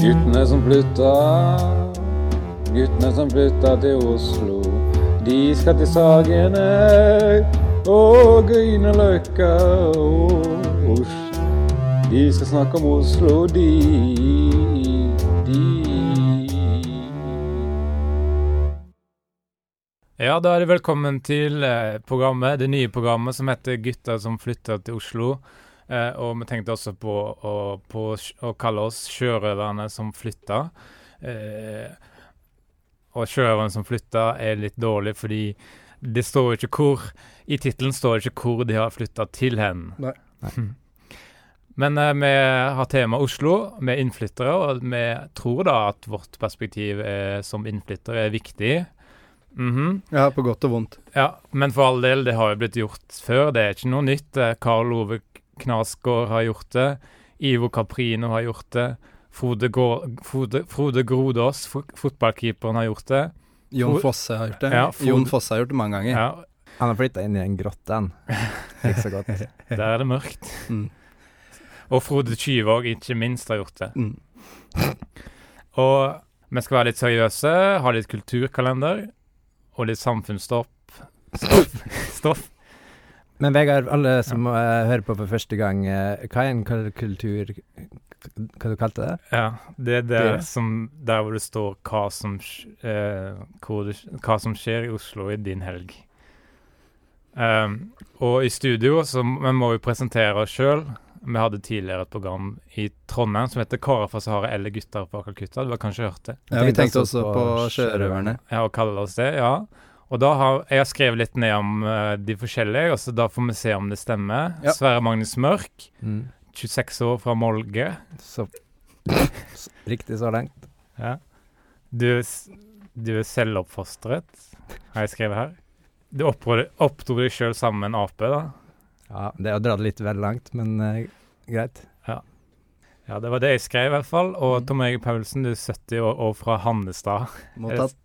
Guttene som flytta, guttene som flytta til Oslo. De skal til Sagene og Grünerløkka og Oslo. De skal snakke om Oslo, de, de. Ja, da er det velkommen til eh, programmet, det nye programmet som heter 'Gutter som flytter til Oslo'. Eh, og vi tenkte også på å, på å kalle oss 'Sjørøverne som flytta'. Eh, og 'Sjørøverne som flytta' er litt dårlig fordi det står jo ikke hvor I tittelen står det ikke hvor de har flytta til hen. Nei. Men eh, vi har tema Oslo, vi er innflyttere, og vi tror da at vårt perspektiv er, som innflyttere er viktig. Mhm. Ja, på godt og vondt. Ja, men for all del, det har jo blitt gjort før. Det er ikke noe nytt. Eh, Karl Ove Knasgård har gjort det. Ivo Caprino har gjort det. Frode, Gård, Frode, Frode Grodås, fotballkeeperen, har gjort det. Jon Fosse har gjort det. Ja, Jon Fosse har gjort det mange ganger. Ja, Han har flytta inn i en grotte, han. Ikke så godt. Der er det mørkt. Mm. Og Frode Tyvåg, ikke minst, har gjort det. Mm. Og vi skal være litt seriøse, ha litt kulturkalender og litt samfunnsstopp. Stoff. Stoff. Men Vegard, alle som ja. hører på for første gang, eh, hva er en kultur... Hva du kalte det? Ja, det er der, Det- som, der hvor det står hva som, eh, hvor det, hva som skjer i Oslo i din helg. Um, og i studio så vi må vi presentere oss sjøl. Vi hadde tidligere et program i Trondheim som heter 'Karer fra Sahara eller gutter fra Calcutta'. Du har kanskje hørt det? Ja, vi tenkte tenkte også også på på Sjørøverne. Ja, å kalle oss det, ja. Og da har jeg har skrevet litt ned om uh, de forskjellige, og så da får vi se om det stemmer. Ja. Sverre Magnus Mørk, Mm. 26 år fra Molge. Så Riktig så langt. Ja. Du, du er selvoppfostret, har jeg skrevet her. Du oppdro deg sjøl sammen med en ape, da. Ja, det er å dra det litt vel langt, men uh, greit. Ja, det var det jeg skrev, i hvert fall. Og Mm. Tom Egil Paulsen, du er 70 år og fra Hannestad. Mottatt.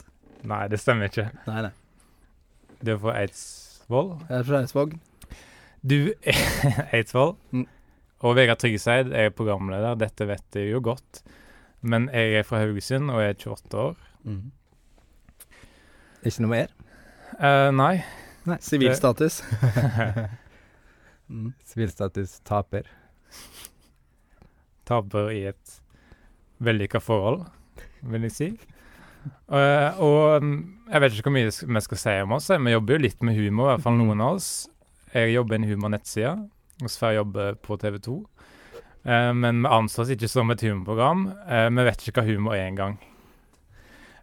Nei, det stemmer ikke. Nei, nei. Du er fra Eidsvoll. Jeg er fra Eidsvåg. Du er Eidsvoll. Mm. Og Vegard Tryggeseid er programleder. Dette vet jeg jo godt. Men jeg er fra Haugesund og er 28 år. Mm. Ikke noe mer? Eh, nei. Sivilstatus. Mm. Sivilstatus taper. Taper i et vellykka forhold, vil jeg si. Eh, og mm, jeg vet ikke hvor mye vi skal si om oss. Vi jobber jo litt med humor, i hvert fall noen av oss. Jeg jobber i en humornettside, og Sverre jobber på TV 2. Eh, men vi anser oss ikke som et humorprogram. Eh, vi vet ikke hva humor er engang.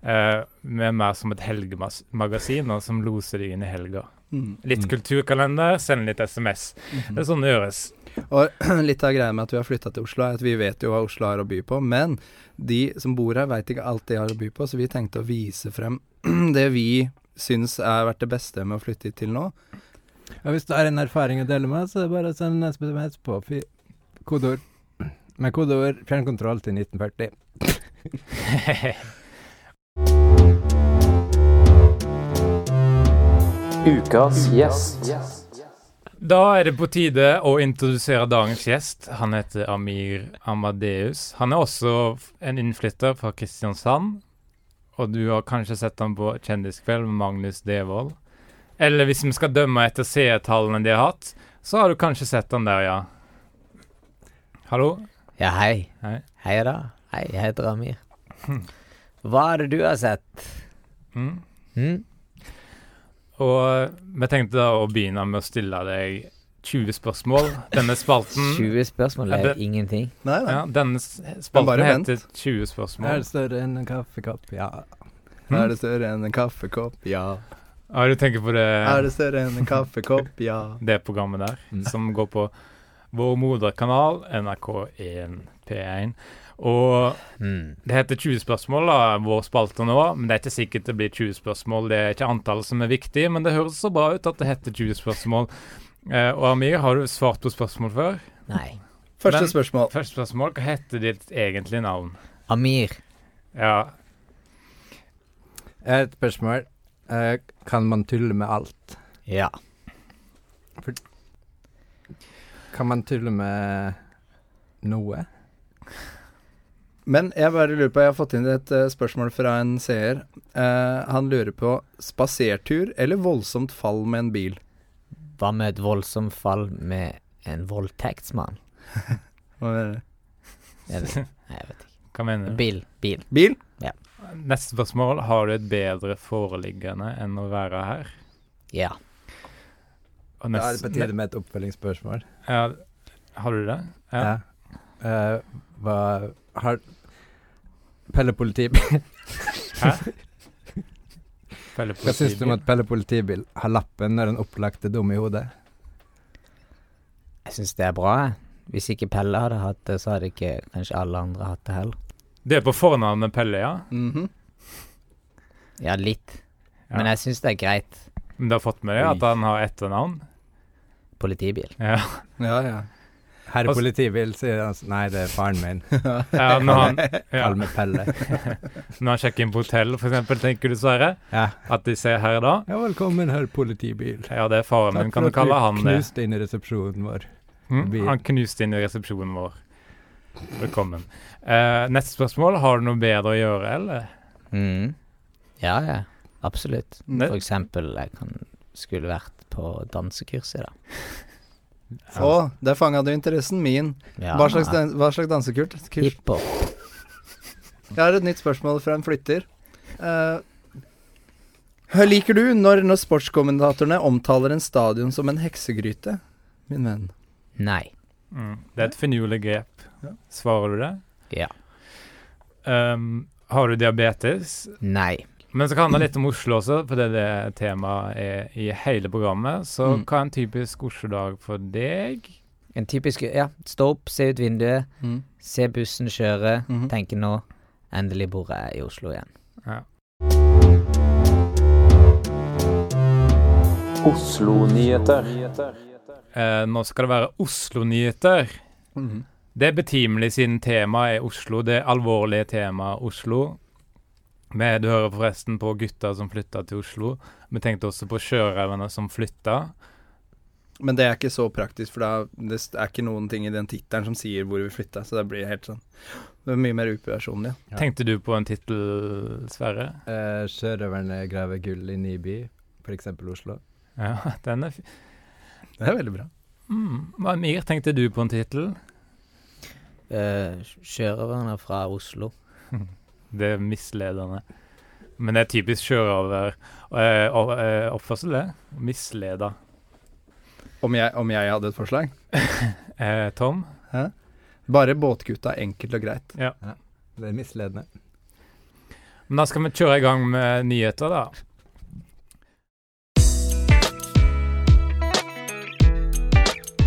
Uh, vi er mer som et helgemagasin som loser deg inn i helga. Mm. Litt Mm. kulturkalender, send litt SMS. Mhm. Det er sånn det gjøres. Og litt av greia med at vi har flytta til Oslo, er at vi vet jo hva Oslo har å by på. Men de som bor her, veit ikke alt de har å by på, så vi tenkte å vise frem det vi syns har vært det beste med å flytte hit til nå. Og hvis du har en erfaring å dele med, så er det bare å sende en SMS på kodeord med kodeord 'fjernkontroll' til 1940. Ukas gjest. Da er det på tide å introdusere dagens gjest. Han heter Amir Amadeus. Han er også en innflytter fra Kristiansand. Og du har kanskje sett ham på Kjendiskveld med Magnus Devold. Eller hvis vi skal dømme etter seertallene de har hatt, så har du kanskje sett han der, ja. Hallo? Ja, hei. Hei. Hei da. Hei, jeg heter Amir. Hva er det du har sett? Mm. Hm? Og eh, vi tenkte da å begynne med å stille deg 20 spørsmål. Denne spalten 20 spørsmål er det- ingenting. Nei, nei. ja, Denne spalten heter 20 spørsmål. Er det større enn en kaffekopp? Ja. Er det større enn en kaffekopp? Ja. Ja, du tenker på det Er det større enn en kaffekopp? Ja. det programmet der, Mm. som går på vår moderkanal, NRK1 P1. Og mm. det heter 20 spørsmål, da, vår spalte nå, men det er ikke sikkert det blir 20 spørsmål. Det er ikke antallet som er viktig, men det høres så bra ut at det heter 20 spørsmål. Eh, og Amir, har du svart på spørsmål før? Nei. Første Men- spørsmål. Første spørsmål, hva heter ditt egentlige navn? Amir. Ja, Et spørsmål. Eh, kan man tulle med alt? Ja. Kan man tulle med noe? Men jeg bare lurer på, jeg har fått inn et eh, spørsmål fra en seer. Uh, han lurer på spasertur eller voldsomt fall med en bil? Hva med et voldsomt fall med en voldtektsmann? Hva mener du? Jeg vet, jeg vet ikke. Hva mener du? Bil. Bil. Bil? Ja. Neste spørsmål. Har du et bedre foreliggende enn å være her? Ja. Og Da er det på tide med et oppfølgingsspørsmål. Ja, har du det? Ja. Eh, hva har Pelle politibil Hæ? Pelle Hva syns du om at Pelle politibil har lappen når den opplagte dum i hodet? Jeg syns det er bra, jeg. Hvis ikke Pelle hadde hatt det, så hadde ikke kanskje alle andre hatt det heller. Det er på fornavnet Pelle, ja? Mhm. Ja, litt. Ja. Men jeg syns det er greit. Men du har fått med deg at han har etternavn? Politibil. Ja. Ja, ja. Altså- politibil, sier han. Altså, Nei, det er faren min. ja når, han, ja. Kall meg Pelle. når han sjekker inn på hotell, eksempel, tenker du, Sverre? Ja. At de ser her da? ja, velkommen, herr politibil. Ja, det er faren min. Kan du kalle han det? knuste inn i resepsjonen vår. Mm? Han knuste inn i resepsjonen vår. Velkommen. Uh, neste spørsmål. Har du noe bedre å gjøre, eller? Mm. Ja, ja. Absolutt. Ne- For eksempel, jeg kan, skulle vært på dansekurs i Å, der fanga du interessen min. Ja, Hva slags, dan hva slags dansekult? Hiphop. Jeg har et nytt spørsmål fra en flytter. Uh, liker du når, når sportskommentatorene omtaler en stadion som en heksegryte, min venn? Nei. Mm. Det er et finurlig grep. Svarer du det? Ja. Um, har du diabetes? Nei. Men så kan det handle litt om Oslo også, for det er det temaet er i hele programmet. Så Mm. hva er en typisk Oslo-dag for deg? En typisk Ja, stå opp, se ut vinduet, Mm. se bussen kjøre, Mhm. tenke nå Endelig bor jeg i Oslo igjen. Ja. Oslo-nyheter. Eh, nå skal det være Oslo-nyheter. Mhm. Det er betimelig siden temaet er Oslo. Det alvorlige temaet Oslo. Vi, du hører forresten på gutta som flytta til Oslo. Vi tenkte også på sjørøverne som flytta. Men det er ikke så praktisk, for da, det er ikke noen ting i den tittelen som sier hvor vi flytta, så det blir helt sånn Det er mye mer upersonlig. Ja. Tenkte du på en tittel, Sverre? Eh, Sjørøverne graver gull i Nyby, f.eks. Oslo. Ja, den er fi... Det er veldig bra. Mm. Hva, mer tenkte du på en tittel? Eh, Sjørøverne fra Oslo. Det er misledende. Men det er typisk sjørøveroppførsel, oppførsel, det. Misleda. Om jeg, om jeg hadde et forslag? Eh, Tom? Bare båtgutta, enkelt og greit. Ja. Det er misledende. Men da skal vi kjøre i gang med nyheter, da.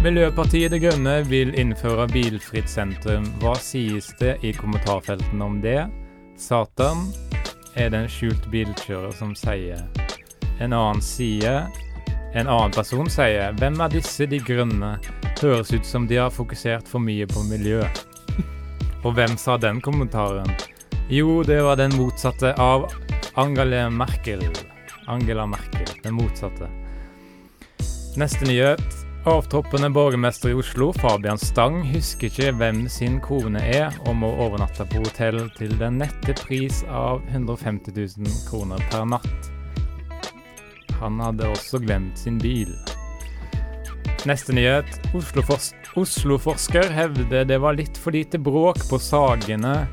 Miljøpartiet De Grønne vil innføre bilfritt sentrum. Hva sies det i kommentarfeltene om det? Satan er det en skjult bilkjører som sier. En annen sier En annen person sier 'Hvem er disse De grønne?' Høres ut som de har fokusert for mye på miljø. Og hvem sa den kommentaren? Jo, det var den motsatte av Angela Merkel. Angela Merkel, den motsatte. Neste nyhet. Avtroppende borgermester i Oslo, Fabian Stang, husker ikke hvem sin kone er, og må overnatte på hotell til den nette pris av 150 000 kroner per natt. Han hadde også glemt sin bil. Neste nyhet. Oslo-forsker Oslo hevder det var litt for lite bråk på Sagene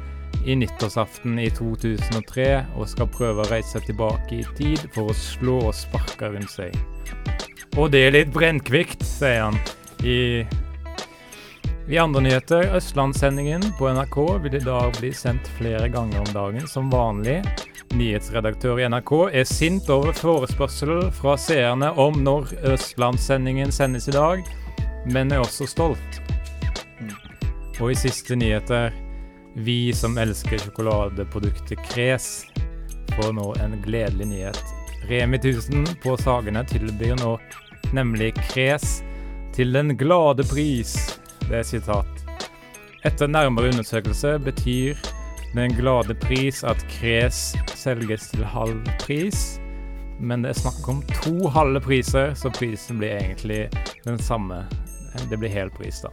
i nyttårsaften i 2003, og skal prøve å reise tilbake i tid for å slå og sparke rundt seg. Og det er litt brennkvikt, sier han. I, I andre nyheter, Østlandssendingen på NRK vil i dag bli sendt flere ganger om dagen som vanlig. Nyhetsredaktør i NRK er sint over forespørsel fra seerne om når Østlandssendingen sendes i dag, men er også stolt. Og i siste nyheter vi som elsker sjokoladeproduktet Kres, får nå en gledelig nyhet. Remi 1000 på Sagene tilbyr nå nemlig Kres til den glade pris. Det er sitat. Etter nærmere undersøkelse betyr den glade pris at Kres selges til halv pris. Men det er snakk om to halve priser, så prisen blir egentlig den samme. det blir hel pris, da.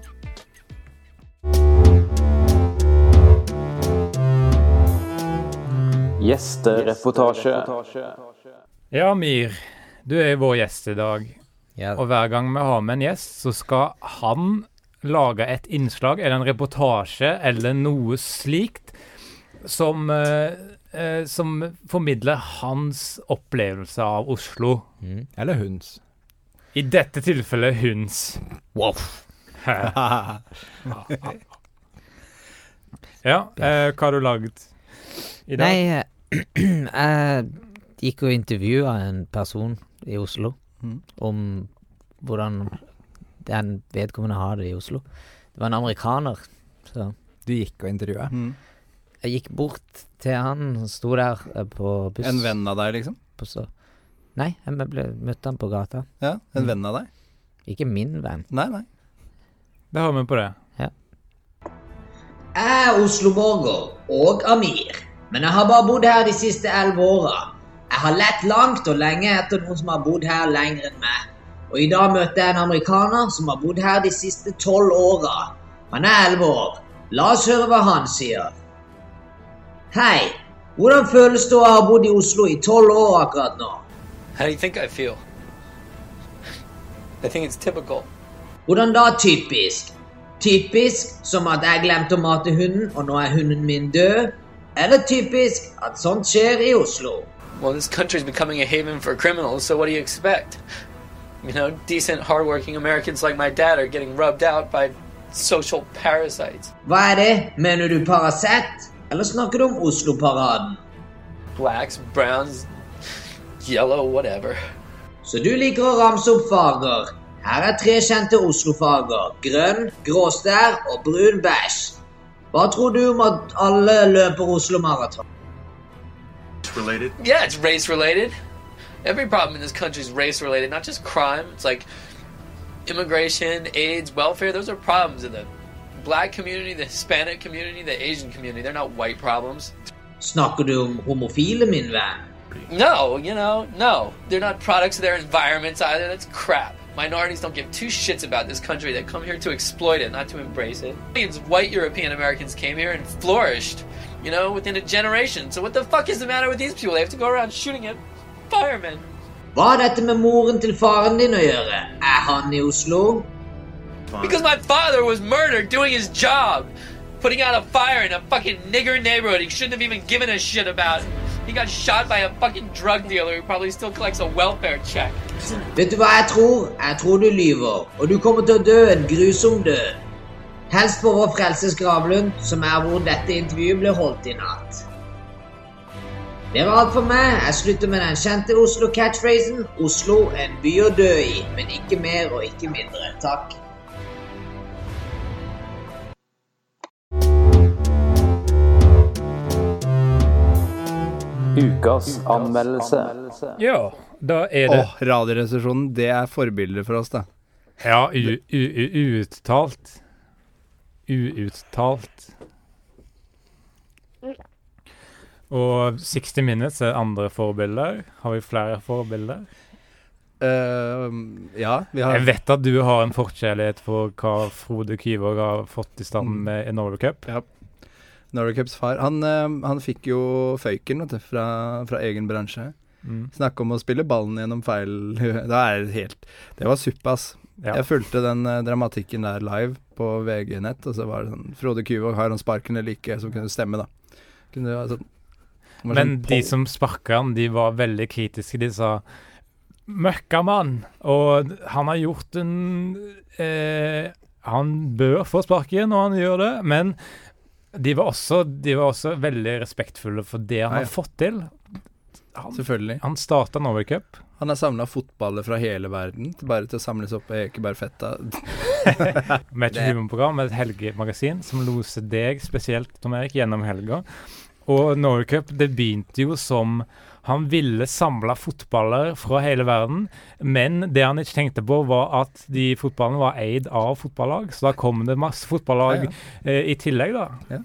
Gjestereportasje. Ja, Mir. Du er vår gjest i dag. Ja, Og hver gang vi har med en gjest, så skal han lage et innslag eller en reportasje eller noe slikt som, eh, eh, som formidler hans opplevelse av Oslo. mm. Eller hunds. I dette tilfellet hunds. Wow. Ja, eh, hva har du lagd i dag? Nei, uh, gikk og intervjua en person i Oslo Mm. om hvordan den vedkommende har det i Oslo. Det var en amerikaner. Så Du gikk og intervjua. Mm. jeg gikk bort til han, han sto der eh, på buss. En venn av deg, liksom? På så. Nei, jeg ble, møtte han på gata. Ja, en Mm. venn av deg? Ikke min venn. Nei, nei. Det har vi på det. Jeg er Oslo-borger og Amir, men jeg har bare bodd her de siste elleve åra. Jeg har lett langt og lenge etter noen som har bodd her lenger enn meg. Og i dag møtte jeg en amerikaner som har bodd her de siste tolv åra. Han er elleve år. La oss høre hva han sier. Hei, hvordan føles det å ha bodd i Oslo i tolv år akkurat nå? How do you think I feel? I think it's typical. Hvordan da typisk? Typisk som at jeg glemte å mate hunden, og nå er hunden min død? Eller typisk at sånt skjer i Oslo? Well, this country's becoming a haven for criminals, so what do you expect? You know, decent, hardworking Americans like my dad are getting rubbed out by social parasites. Hva er det? Mener du Parasett? Eller snakker du om Oslo-paraden? Blacks, browns, yellow, whatever. Så du liker å ramse opp farger. Her er tre kjente Oslo-farger. Grønn, gråstær og brun bæsj. Hva tror du om at alle løper Oslo Maraton? Related. Yeah, it's race related. Every problem in this country is race related, not just crime. It's like immigration, AIDS, welfare. Those are problems in the black community, the Hispanic community, the Asian community. They're not white problems. Snakker du om homofile, min venn? No, you know, no. They're not products of their environments either. That's crap. Minorities don't give two shits about this country. They come here to exploit it, not to embrace it. Millions of white European Americans came here and flourished, you know, within a generation. So what the fuck is the matter with these people? They have to go around shooting at firemen. Hva har dette med moren til faren din å gjøre? Er han i Oslo? Because my father was murdered doing his job. Putting out a fire in a fucking nigger neighborhood he shouldn't have even given a shit about. He got shot by a fucking drug dealer who probably still collects a welfare check. Vet du hva jeg tror? Jeg tror du lyver, og du kommer til å dø en grusom død. Helst på Vår Frelses gravlund, som er hvor dette intervjuet ble holdt i natt. Det var alt for meg. Jeg slutter med den kjente Oslo-catchphrasen 'Oslo en by å dø i', men ikke mer og ikke mindre. Takk. Ukas anmeldelse. Ja, da er det Åh, Radioresepsjonen, det er forbilder for oss, da. Ja, uuttalt. Uuttalt. Og 60 Minutes er andre forbilder. Har vi flere forbilder? Uh, ja, vi har Jeg vet at du har en forkjærlighet for hva Frode Kyvåg har fått i stand Mm. med i Norway Cup. Norway Cups far. Han, eh, han fikk jo føyken vet du, fra, fra egen bransje. Mm. Snakke om å spille ballen gjennom feil Da er det helt Det var suppe, ass. Ja. Jeg fulgte den eh, dramatikken der live på VG-nett, og så var det sånn Frode Kyvåg har han sparken eller ikke, som kunne stemme, da. Kunne det var Men sånn de som sparka han, de var veldig kritiske. De sa 'møkkamann', og han har gjort en eh, Han bør få sparken, og han gjør det, men de var også, de var også veldig respektfulle for det han ja. har fått til. Han, Selvfølgelig. han starta Norway Cup. Han har samla fotballer fra hele verden til- bare til å samles opp på Ekebergfetta. med et humorprogram med et helgemagasin som loser deg spesielt, Tom Erik, gjennom helga. Og Norway Cup det begynte jo som han ville samle fotballer fra hele verden, men det han ikke tenkte på, var at de fotballene var eid av fotballag, så da kom det masse fotballag Ja, Eh, i tillegg, da. Ja.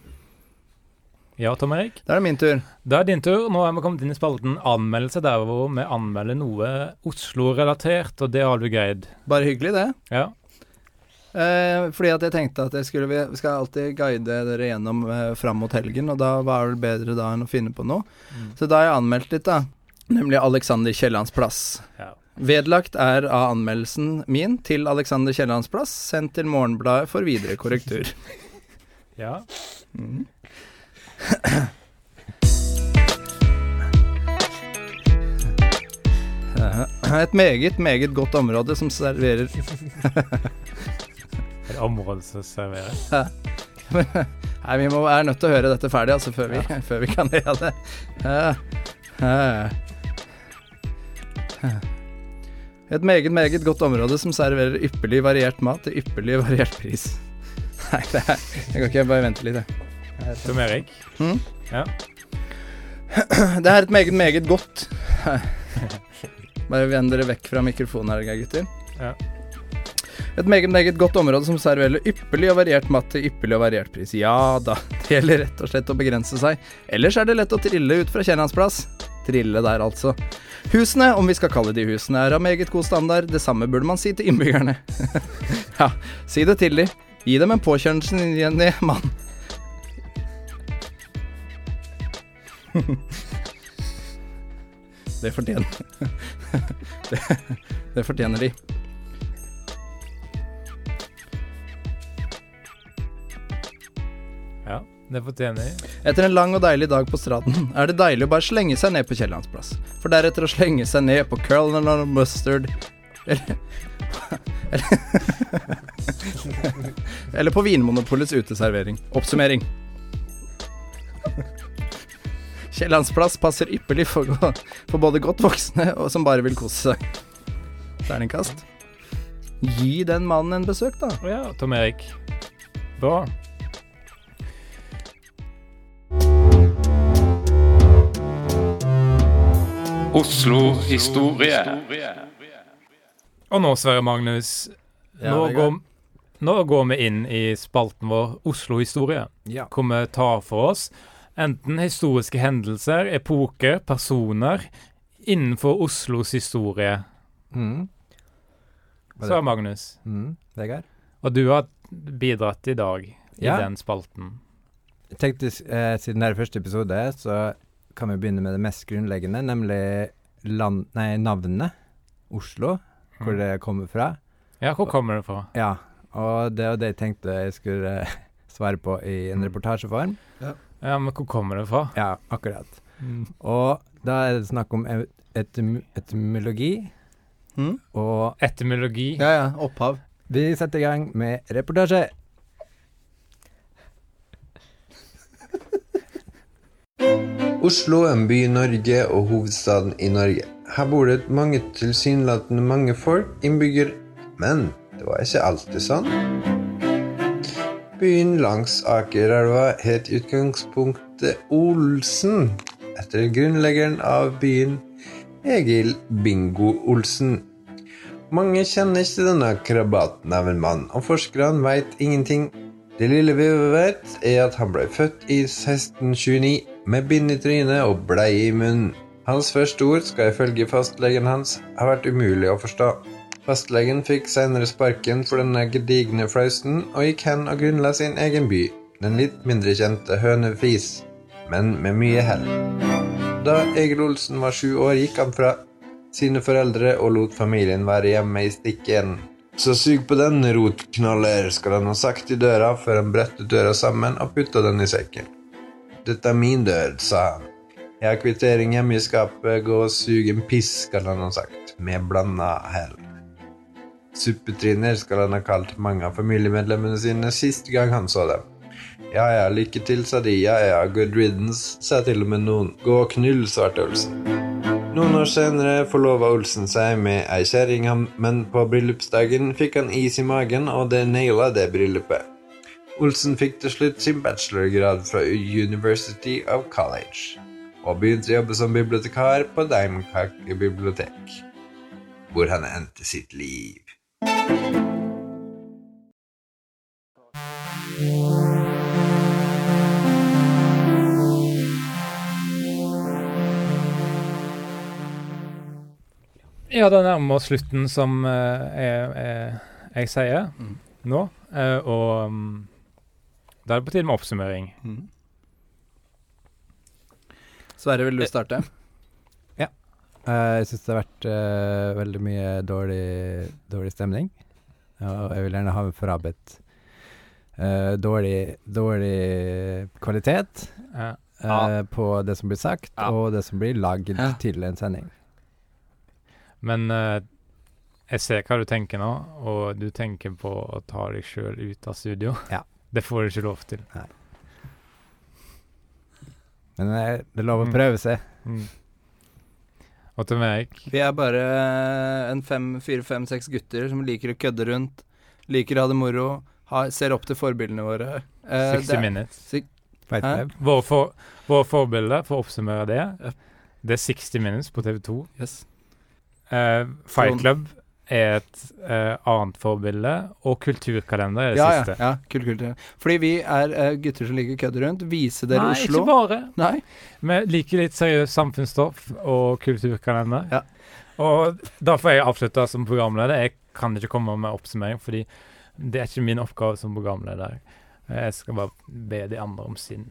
Ja, Tom Erik. Da er det min tur. Da er din tur. Nå er vi kommet inn i spalten anmeldelse, der hvor vi anmelder noe Oslo-relatert, og det har du greid. Bare hyggelig, det. Ja. Eh, fordi at jeg tenkte at jeg skulle, vi skal alltid guide dere gjennom eh, fram mot helgen, og da var det vel bedre da enn å finne på noe. Så da har jeg anmeldt litt, da. Nemlig Alexander Kiellands plass. Ja. Vedlagt er av anmeldelsen min til Alexander Kiellands plass, sendt til Morgenbladet for videre korrektur. Ja. Mhm. Et meget, meget godt område som serverer Et område som serverer. Nei, vi må, er nødt til å høre dette ferdig, altså, før vi, før vi kan le av det. Et meget, meget godt område som serverer ypperlig variert mat til ypperlig variert pris. Nei, det er Jeg kan ikke bare vente litt, jeg. Tom Erik. Mm. Ja. Det er et meget, meget godt Bare vend dere vekk fra mikrofonen her, gutter. Ja. Et meget, meget godt område som serverer ypperlig og variert mat til ypperlig og variert pris. Ja da, det gjelder rett og slett å begrense seg. Ellers er det lett å trille ut fra Kiellands plass. Trille der, altså. Husene, om vi skal kalle de husene, er av meget god standard. Det samme burde man si til innbyggerne. ja, si det til de. Gi dem en påkjørelse Jenny, mann. Det fortjener det, det fortjener de. ja. Det fortjener de. Etter en lang og deilig dag på stranden er det deilig å bare slenge seg ned på Kiellands plass. For deretter å slenge seg ned på Colonel Mustard Eller Eller, eller på Vinmonopolets uteservering. Oppsummering. Kiellands plass passer ypperlig for, for både godt voksne og som bare vil kose seg. Terningkast. Gi den mannen en besøk, da. Å ja, Tom Erik. Bra. Oslo historie. Og nå, Sverre Magnus, Ja, nå, går, nå går vi inn i spalten vår Oslo-historie, Ja. hvor vi tar for oss enten historiske hendelser, epoker, personer innenfor Oslos historie. Mm. Så er? Magnus, Mm. Vegard? og du har bidratt i dag i Ja. den spalten. Jeg tenkte, eh, siden det er første episode, så kan vi begynne med det mest grunnleggende, nemlig land, nei, navnet Oslo, hvor Mm. det kommer fra. Ja, hvor kommer det fra? Ja, og det var det jeg tenkte jeg skulle eh, svare på i en Mm. reportasjeform. Ja, men hvor kommer det fra? Ja, akkurat. Og da er det snakk om etym etymologi, Mm? og Etymologi. Ja, ja. Opphav. vi setter i gang med reportasje. Oslo er en by i Norge og hovedstaden i Norge. Her bor det mange tilsynelatende mange folk, innbygger, men det var ikke alltid sånn. Byen langs Akerelva het utgangspunktet Olsen, etter grunnleggeren av byen, Egil Bingo Olsen. Mange kjenner ikke denne krabaten av en mann, og forskerne veit ingenting. Det lille vi vet, er at han ble født i 1629 med bind i trynet og bleie i munnen. Hans første ord skal ifølge fastlegen hans ha vært umulig å forstå. Fastlegen fikk senere sparken for denne gedigne flausen og gikk hen og grunnla sin egen by, den litt mindre kjente Hønefis, men med mye hell. Da Egil Olsen var sju år, gikk han fra sine foreldre og lot familien være hjemme i stikken. Så sug på den, rotknaller, skal han ha sagt i døra før han brettet døra sammen og putta den i sekken. Dette er min dør, sa han. Jeg har kvittering hjemme i skapet, gå og sug en piss, skal han ha sagt, med blanda hell. Suppetriner skal han ha kalt mange av familiemedlemmene sine sist gang han så dem. Ja ja, lykke til, sa de. Ja ja, good riddance, sa til og med noen. Gå og knull, svarte Olsen. Noen år senere forlova Olsen seg med ei kjerring, men på bryllupsdagen fikk han is i magen, og det naila det bryllupet. Olsen fikk til slutt sin bachelorgrad fra University of College, og begynte å jobbe som bibliotekar på Daimkake bibliotek, hvor han endte sitt liv. Ja, det nærmer vi oss slutten, som uh, jeg, jeg, jeg sier. nå. Uh, og um, da er det på tide med oppsummering. Mm. Sverre, vil du starte? Eh, jeg syns det har vært uh, veldig mye dårlig, dårlig stemning. Og jeg vil gjerne ha forarbeidet uh, dårlig, dårlig kvalitet Ja. eh, på det som blir sagt, Ja. og det som blir lagd Ja. til en sending. Men jeg ser hva du tenker nå, og du tenker på å ta deg sjøl ut av studio. Ja. Det får du ikke lov til. Nei. Men det er lov å Mm. prøve seg. Mm. Og til meg Vi er bare en fem, fire, fem, seks gutter som liker å kødde rundt, liker å ha det moro, har, ser opp til forbildene våre. Eh, 60 det er- Minutes. Si? Våre, for, våre forbilder, for å oppsummere det, det er 60 Minutes på TV2. Yes. Eh, Fight Trond. Club er et eh, annet forbilde, og Kulturkalender er det Ja, ja, siste. ja, ja, kult. ja. Fordi vi er eh, gutter som liker å kødde rundt. Vise dere Nei, Oslo. ikke bare. Nei. Vi liker litt seriøst samfunnsstoff og kulturkalender. Ja. Og da får jeg avslutte som programleder. Jeg kan ikke komme med oppsummering, fordi det er ikke min oppgave som programleder. Jeg skal bare be de andre om sin.